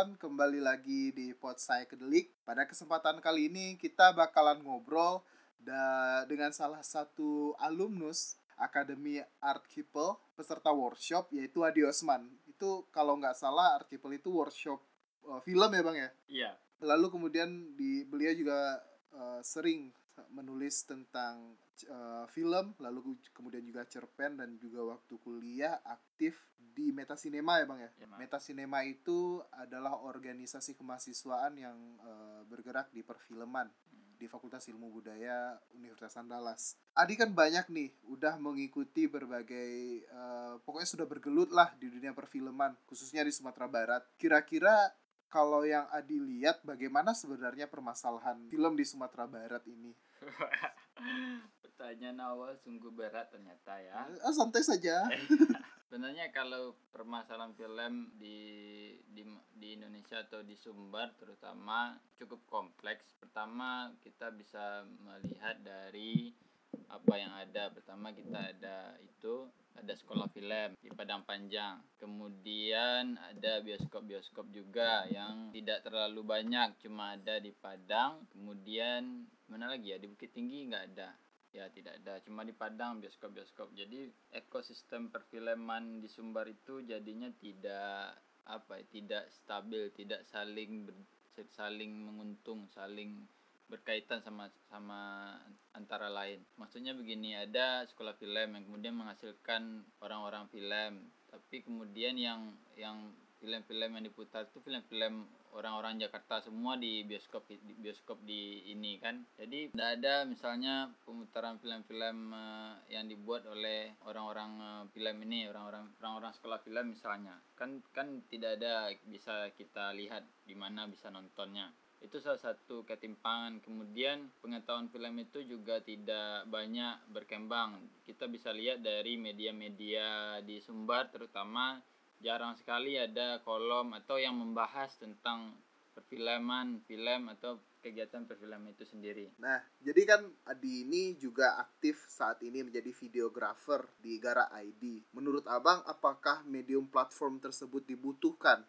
kawan-kawan, kembali lagi di Pot Saya Kedelik. Pada kesempatan kali ini kita bakalan ngobrol da dengan salah satu alumnus Akademi Art People peserta workshop yaitu Adi Osman. Itu kalau nggak salah Art People itu workshop uh, film ya bang ya. Iya. Lalu kemudian di beliau juga uh, sering menulis tentang uh, film, lalu kemudian juga cerpen dan juga waktu kuliah aktif di Meta Cinema ya bang ya. Ya. Meta Cinema itu adalah organisasi kemahasiswaan yang uh, bergerak di perfilman di Fakultas Ilmu Budaya Universitas Andalas. Adi kan banyak nih, udah mengikuti berbagai, uh, pokoknya sudah bergelut lah di dunia perfilman, khususnya di Sumatera Barat. Kira-kira kalau yang Adi lihat, bagaimana sebenarnya permasalahan film di Sumatera Barat ini? Pertanyaan awal sungguh berat ternyata ya. Ah, santai saja. Sebenarnya kalau permasalahan film di, di di Indonesia atau di Sumbar terutama cukup kompleks. Pertama kita bisa melihat dari apa yang ada. Pertama kita ada itu ada sekolah film di Padang Panjang. Kemudian ada bioskop-bioskop juga yang tidak terlalu banyak, cuma ada di Padang. Kemudian mana lagi ya di Bukit Tinggi nggak ada. Ya tidak ada, cuma di Padang bioskop-bioskop. Jadi ekosistem perfilman di Sumbar itu jadinya tidak apa ya, tidak stabil, tidak saling saling menguntung, saling berkaitan sama sama antara lain. Maksudnya begini, ada sekolah film yang kemudian menghasilkan orang-orang film, tapi kemudian yang yang film-film yang diputar itu film-film orang-orang Jakarta semua di bioskop di bioskop di ini kan. Jadi tidak ada misalnya pemutaran film-film eh, yang dibuat oleh orang-orang eh, film ini, orang-orang orang-orang sekolah film misalnya. Kan kan tidak ada bisa kita lihat di mana bisa nontonnya itu salah satu ketimpangan kemudian pengetahuan film itu juga tidak banyak berkembang kita bisa lihat dari media-media di Sumbar terutama jarang sekali ada kolom atau yang membahas tentang perfilman film atau kegiatan perfilman itu sendiri Nah, jadi kan Adi ini juga aktif saat ini menjadi videografer di Gara ID. Menurut Abang, apakah medium platform tersebut dibutuhkan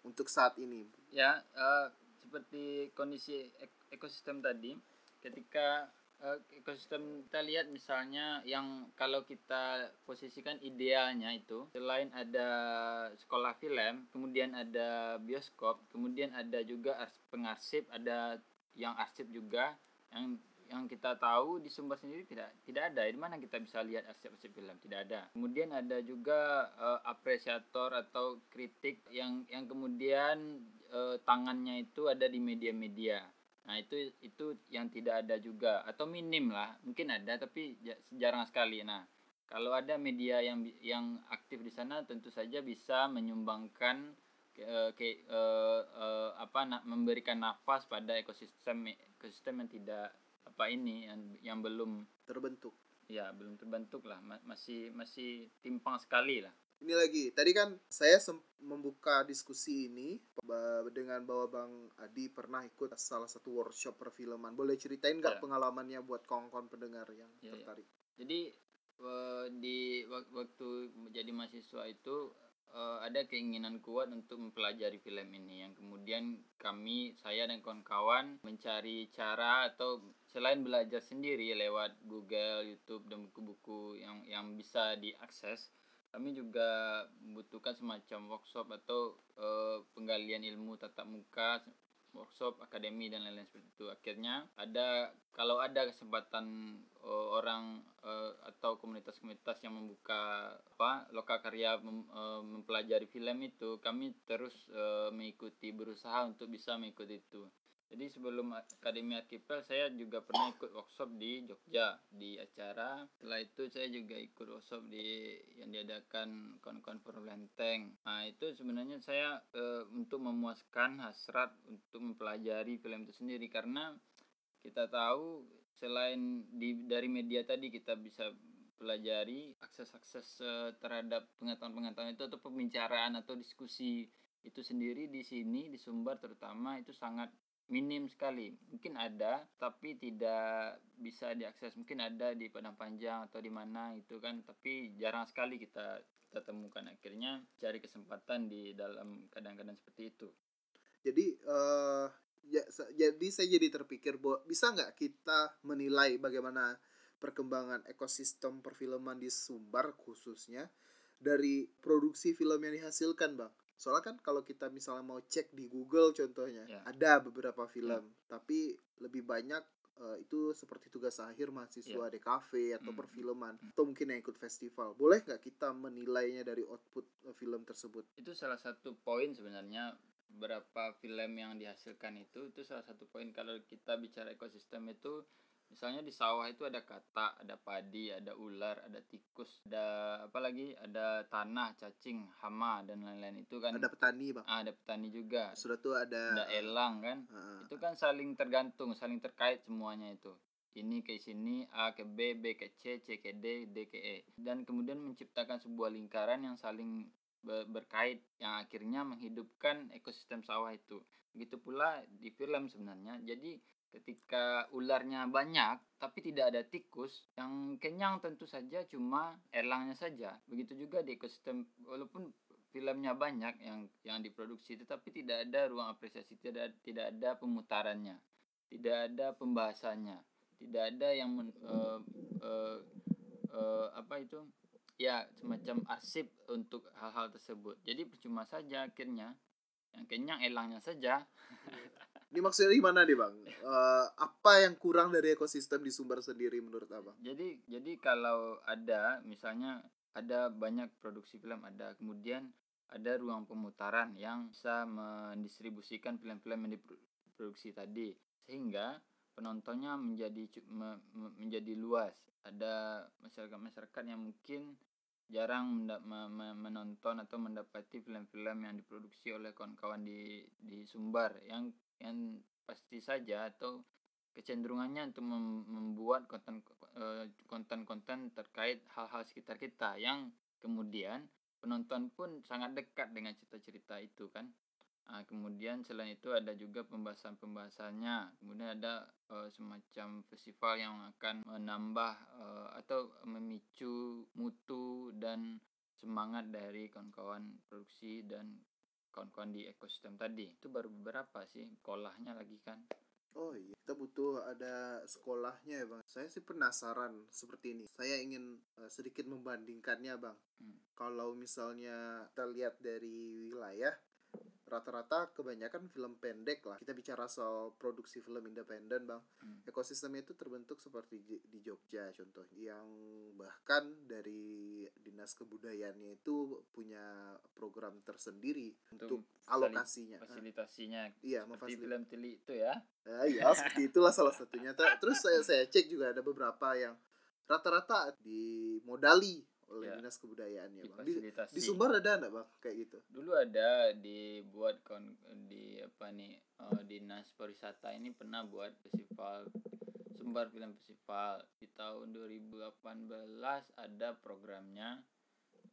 untuk saat ini? ya eh, seperti kondisi ek- ekosistem tadi ketika eh, ekosistem kita lihat misalnya yang kalau kita posisikan idealnya itu selain ada sekolah film kemudian ada bioskop kemudian ada juga ars- pengarsip ada yang arsip juga yang yang kita tahu di Sumber sendiri tidak tidak ada. Di mana kita bisa lihat arsip-arsip film? Tidak ada. Kemudian ada juga eh, apresiator atau kritik yang yang kemudian eh, tangannya itu ada di media-media. Nah itu itu yang tidak ada juga. Atau minim lah mungkin ada tapi ja- jarang sekali. Nah kalau ada media yang yang aktif di sana tentu saja bisa menyumbangkan ke, ke- eh, eh, apa na- memberikan nafas pada ekosistem ekosistem yang tidak apa ini yang yang belum Terbentuk. ya belum terbentuk lah. Ma- masih masih timpang sekali lah. Ini lagi, tadi kan saya membuka diskusi ini dengan bahwa Bang Adi pernah ikut salah satu workshop perfilman. Boleh ceritain nggak Ya. pengalamannya buat kawan-kawan pendengar yang Ya, ya. tertarik? jadi eh, di wak- waktu menjadi mahasiswa itu eh, ada keinginan kuat untuk mempelajari film ini yang kemudian kami saya dan kawan-kawan mencari cara atau selain belajar sendiri lewat Google, YouTube dan buku-buku yang yang bisa diakses kami juga membutuhkan semacam workshop atau eh, penggalian ilmu tatap muka workshop akademi dan lain-lain seperti itu. Akhirnya ada kalau ada kesempatan eh, orang eh, atau komunitas-komunitas yang membuka apa lokal karya mem- eh, mempelajari film itu kami terus eh, mengikuti berusaha untuk bisa mengikuti itu jadi sebelum Akademi Archipel saya juga pernah ikut workshop di Jogja di acara. Setelah itu saya juga ikut workshop di yang diadakan kawan-kawan Lenteng. Nah itu sebenarnya saya eh, untuk memuaskan hasrat untuk mempelajari film itu sendiri karena kita tahu selain di dari media tadi kita bisa pelajari akses-akses eh, terhadap pengetahuan-pengetahuan itu atau pembicaraan atau diskusi itu sendiri di sini di Sumbar terutama itu sangat minim sekali. Mungkin ada tapi tidak bisa diakses. Mungkin ada di Padang Panjang atau di mana itu kan tapi jarang sekali kita kita temukan. Akhirnya cari kesempatan di dalam keadaan-keadaan seperti itu. Jadi eh ya, jadi saya jadi terpikir bahwa bisa nggak kita menilai bagaimana perkembangan ekosistem perfilman di Sumbar khususnya dari produksi film yang dihasilkan, Bang. Soalnya kan kalau kita misalnya mau cek di Google contohnya, Ya. ada beberapa film, tapi lebih banyak eh, itu seperti tugas akhir mahasiswa di kafe atau Hmm. perfilman atau mungkin yang ikut festival. Boleh nggak kita menilainya dari output eh, film tersebut? itu salah satu poin sebenarnya berapa film yang dihasilkan itu itu salah satu poin kalau kita bicara ekosistem itu misalnya di sawah itu ada kata ada padi ada ular ada tikus ada apa lagi? Ada tanah cacing hama dan lain-lain. Itu kan Ada petani, Bang. Ah, ada petani juga. Sudah tuh ada ada elang kan? Heeh. itu kan saling tergantung saling terkait semuanya itu. Ini ke sini A ke B B ke C C ke D D ke E. Dan kemudian menciptakan sebuah lingkaran yang saling be- berkait yang akhirnya menghidupkan ekosistem sawah itu. Begitu pula di film sebenarnya. Jadi ketika ularnya banyak tapi tidak ada tikus yang kenyang tentu saja cuma elangnya saja. Begitu juga di ekosistem walaupun filmnya banyak yang yang diproduksi tetapi tidak ada ruang apresiasi tidak tidak ada pemutarannya tidak ada pembahasannya tidak ada yang men- eh, eh, eh, apa itu ya semacam arsip untuk hal-hal tersebut. Jadi percuma saja akhirnya yang kenyang elangnya saja Ini maksudnya gimana nih, Bang? Eh, apa yang kurang dari ekosistem di Sumbar sendiri menurut Abang? jadi jadi kalau ada misalnya ada banyak produksi film ada kemudian ada ruang pemutaran yang bisa mendistribusikan film-film yang diproduksi tadi sehingga penontonnya menjadi me- me- menjadi luas ada masyarakat masyarakat yang mungkin jarang me- me- menonton atau mendapati film-film yang diproduksi oleh kawan-kawan di di Sumbar yang yang pasti saja atau kecenderungannya untuk mem- membuat eh, konten-konten terkait hal-hal sekitar kita yang kemudian penonton pun sangat dekat dengan cerita-cerita itu kan. Ah, kemudian selain itu ada juga pembahasan-pembahasannya. Kemudian ada eh, semacam festival yang akan menambah eh, atau memicu mutu dan semangat dari kawan-kawan produksi dan kawan-kawan di ekosistem tadi itu baru beberapa sih kolahnya lagi kan Oh iya, kita butuh ada sekolahnya ya bang. Saya sih penasaran seperti ini. Saya ingin eh, sedikit membandingkannya bang. Hmm. Kalau misalnya kita lihat dari wilayah, rata-rata kebanyakan film pendek lah. Kita bicara soal produksi film independen bang. Hmm. Ekosistemnya itu terbentuk seperti di, Jogja contohnya. Yang bahkan dari dinas kebudayaannya itu punya program tersendiri untuk, alokasinya. Ah, fasilitasinya iya, seperti memfasilitasi. film tili itu ya Ya, iya, seperti itulah salah satunya. Terus saya saya cek juga ada beberapa yang rata-rata dimodali oleh Ya. dinas kebudayaannya, bang. Di, di Sumbar ada enggak bang kayak gitu? dulu ada dibuat kon di apa nih eh, dinas pariwisata ini pernah buat festival Sumbar Film Festival di tahun 2018 ada programnya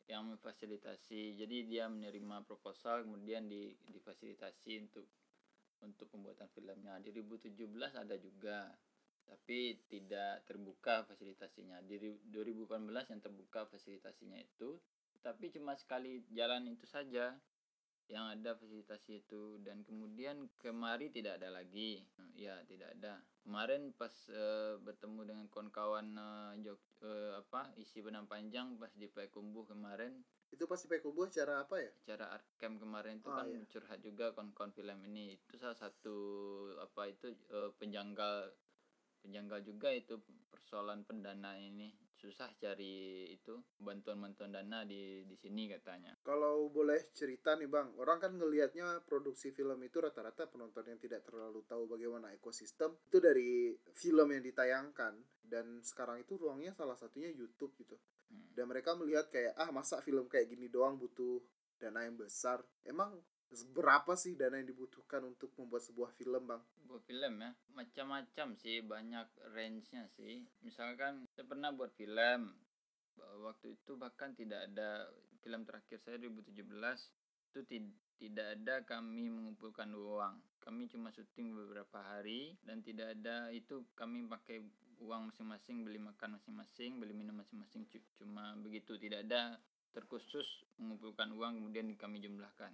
yang memfasilitasi jadi dia menerima proposal kemudian di difasilitasi untuk untuk pembuatan filmnya di 2017 ada juga tapi tidak terbuka fasilitasinya. Di ri- 2018 yang terbuka fasilitasinya itu tapi cuma sekali jalan itu saja yang ada fasilitasi itu. Dan kemudian kemari tidak ada lagi. Ya tidak ada. Kemarin pas eh, bertemu dengan kawan-kawan eh, Jog- eh, apa isi benang panjang pas di Payakumbuh kemarin. Itu pasti pakai kubu acara apa ya? acara art camp kemarin itu Oh, kan iya. curhat juga kawan-kawan film ini. Itu salah satu apa itu eh, penjanggal penjanggal juga itu persoalan pendana ini susah cari itu bantuan-bantuan dana di di sini katanya Kalau boleh cerita nih bang, orang kan ngelihatnya produksi film itu rata-rata penonton yang tidak terlalu tahu bagaimana ekosistem itu dari film yang ditayangkan dan sekarang itu ruangnya salah satunya YouTube gitu. Hmm. Dan mereka melihat kayak ah masa film kayak gini doang butuh dana yang besar. Emang berapa sih dana yang dibutuhkan untuk membuat sebuah film bang? buat film ya? Macam-macam sih banyak range-nya sih. Misalkan saya pernah buat film Ba- waktu itu bahkan tidak ada film terakhir saya 2017 itu ti- tidak ada kami mengumpulkan uang. Kami cuma syuting beberapa hari dan tidak ada itu kami pakai uang masing-masing beli makan masing-masing beli minum masing-masing Cu- cuma begitu. Tidak ada terkhusus mengumpulkan uang kemudian kami jumlahkan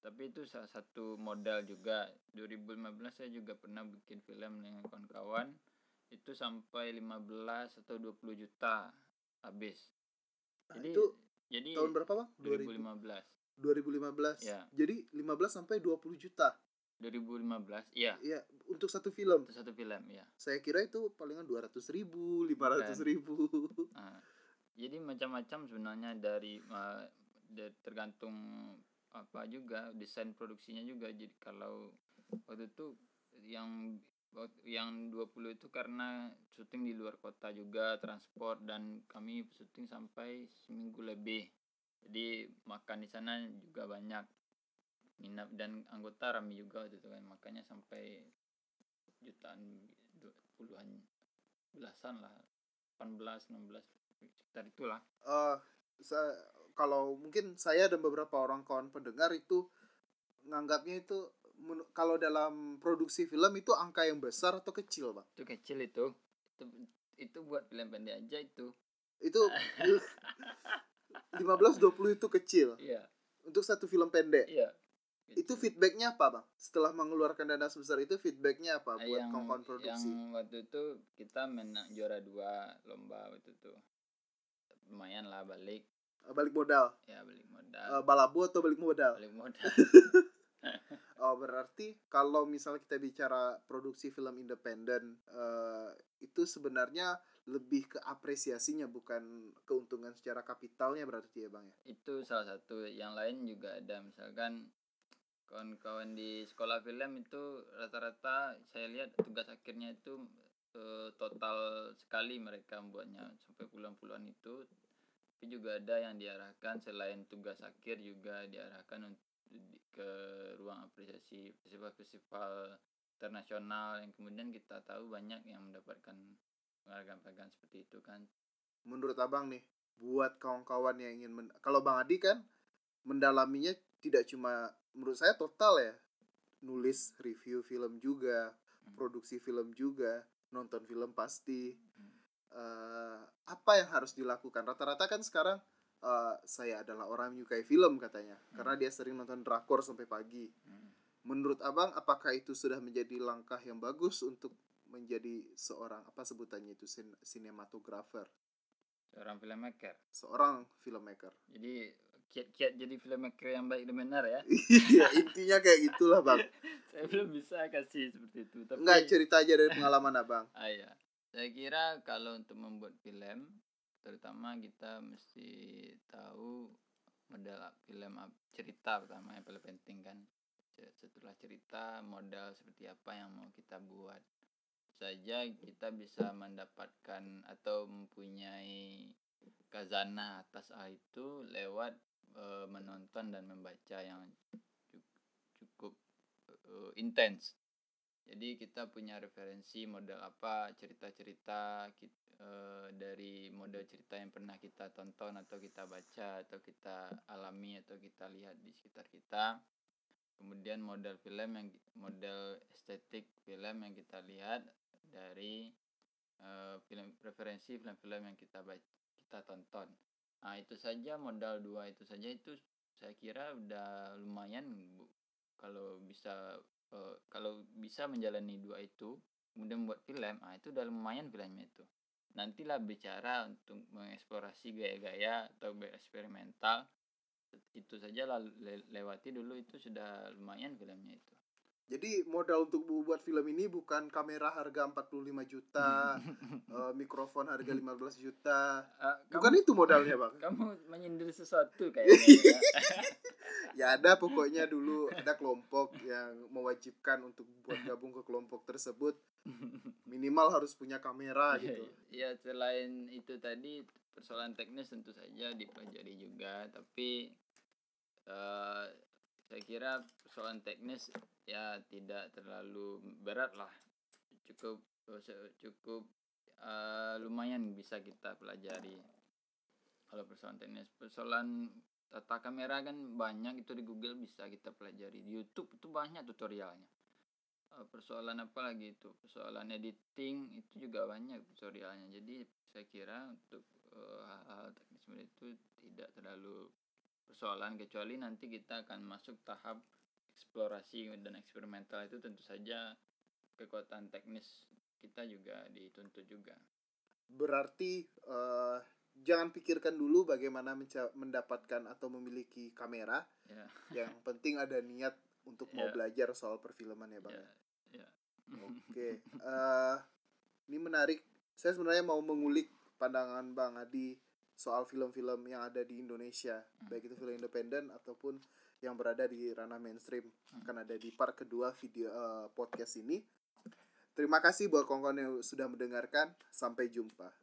tapi itu salah satu modal juga. 2015 saya juga pernah bikin film dengan kawan-kawan. Itu sampai 15 atau 20 juta habis. Nah, jadi itu jadi tahun berapa bang? 2015 2015 Ya. jadi 15 sampai 20 juta. 2015 iya. Ya untuk satu film? Itu satu film ya saya kira itu palingan 200 ribu 500 ribu. Nah, jadi macam-macam sebenarnya dari uh, tergantung apa juga desain produksinya juga. Jadi kalau waktu itu yang yang 20 itu karena syuting di luar kota juga transport dan kami syuting sampai seminggu lebih. Jadi makan di sana juga banyak minat dan anggota rame juga waktu itu kan makanya sampai jutaan puluhan belasan lah 18 16 sekitar itulah Eh, sa- kalau mungkin saya dan beberapa orang kawan pendengar itu nganggapnya itu kalau dalam produksi film itu angka yang besar atau kecil bang itu kecil itu. Itu itu buat film pendek aja itu. Itu 15-20 itu kecil. Iya. Untuk satu film pendek. Iya. Itu feedbacknya apa bang setelah mengeluarkan dana sebesar itu feedbacknya apa buat yang kawan-kawan produksi? yang waktu itu kita menang juara dua lomba waktu itu. Lumayan lah balik balik modal. Ya balik Eh, modal balabu atau balik modal? Balik modal. Oh berarti kalau misalnya kita bicara produksi film independen eh, itu sebenarnya lebih ke apresiasinya bukan keuntungan secara kapitalnya berarti ya bang ya. itu salah satu. Yang lain juga ada. Misalkan kawan-kawan di sekolah film itu rata-rata saya lihat tugas akhirnya itu eh, total sekali mereka membuatnya. Sampai puluhan-puluhan itu tapi juga ada yang diarahkan selain tugas akhir juga diarahkan untuk ke ruang apresiasi festival-festival internasional yang kemudian kita tahu banyak yang mendapatkan penghargaan-penghargaan seperti itu kan Menurut abang nih buat kawan-kawan yang ingin men- kalau bang Adi kan mendalaminya tidak cuma menurut saya total ya nulis review film juga Hmm. produksi film juga nonton film pasti Hmm. Eh, apa yang harus dilakukan? Rata-rata kan sekarang eh, saya adalah orang yang menyukai film katanya. Karena dia sering nonton drakor sampai pagi. Hmm. menurut abang apakah itu sudah menjadi langkah yang bagus untuk menjadi seorang apa sebutannya itu sin sinematografer? Seorang filmmaker? Seorang filmmaker. Jadi kiat-kiat jadi filmmaker yang baik dan benar ya? Iya intinya kayak gitulah bang. Saya belum bisa kasih seperti itu tapi nggak cerita aja dari pengalaman abang. Ah, iya. Saya kira kalau untuk membuat film terutama kita mesti tahu modal film cerita pertama yang paling penting kan. Setelah cerita modal seperti apa yang mau kita buat. Saja kita bisa mendapatkan atau mempunyai kazanah atas hal itu lewat eh, menonton dan membaca yang cu- cukup eh, intens jadi kita punya referensi model apa cerita-cerita eh, dari model cerita yang pernah kita tonton atau kita baca atau kita alami atau kita lihat di sekitar kita. Kemudian model film yang model estetik film yang kita lihat dari eh, film referensi film-film yang kita baca kita tonton. Nah itu saja modal dua itu saja. Itu saya kira udah lumayan bu. Kalau bisa eh, kalau bisa menjalani dua itu kemudian membuat film ah itu udah lumayan filmnya itu. Nantilah bicara untuk mengeksplorasi gaya-gaya atau bereksperimental itu saja lewati dulu itu sudah lumayan filmnya itu jadi modal untuk membuat film ini bukan kamera harga 45 juta eh, mikrofon harga 15 juta. Bukan kamu, itu modalnya bang. kamu menyindir sesuatu kayaknya ya. ya ada pokoknya dulu ada kelompok yang mewajibkan untuk buat gabung ke kelompok tersebut. Minimal harus punya kamera Iya, gitu. iya. Ya selain itu tadi persoalan teknis tentu saja dipelajari juga, tapi eh saya kira persoalan teknis ya tidak terlalu berat lah, cukup cukup eh, lumayan bisa kita pelajari. Kalau persoalan teknis, persoalan tata kamera kan banyak itu di Google bisa kita pelajari, di YouTube itu banyak tutorialnya. Eh, persoalan apa lagi itu? Persoalan editing itu juga banyak tutorialnya. Jadi saya kira untuk eh, hal-hal itu tidak terlalu persoalan kecuali nanti kita akan masuk tahap eksplorasi dan eksperimental itu tentu saja kekuatan teknis kita juga dituntut juga. Berarti uh, jangan pikirkan dulu bagaimana mendapatkan atau memiliki kamera. Ya. Yang penting ada niat untuk mau Ya. belajar soal perfilman ya bang. Ya, ya. Oke, eh, ini menarik. Saya sebenarnya mau mengulik pandangan bang Adi soal film-film yang ada di Indonesia, baik itu film independen ataupun yang berada di ranah mainstream. Akan ada di part kedua video eh, podcast ini. Terima kasih buat kawan-kawan yang sudah mendengarkan. Sampai jumpa.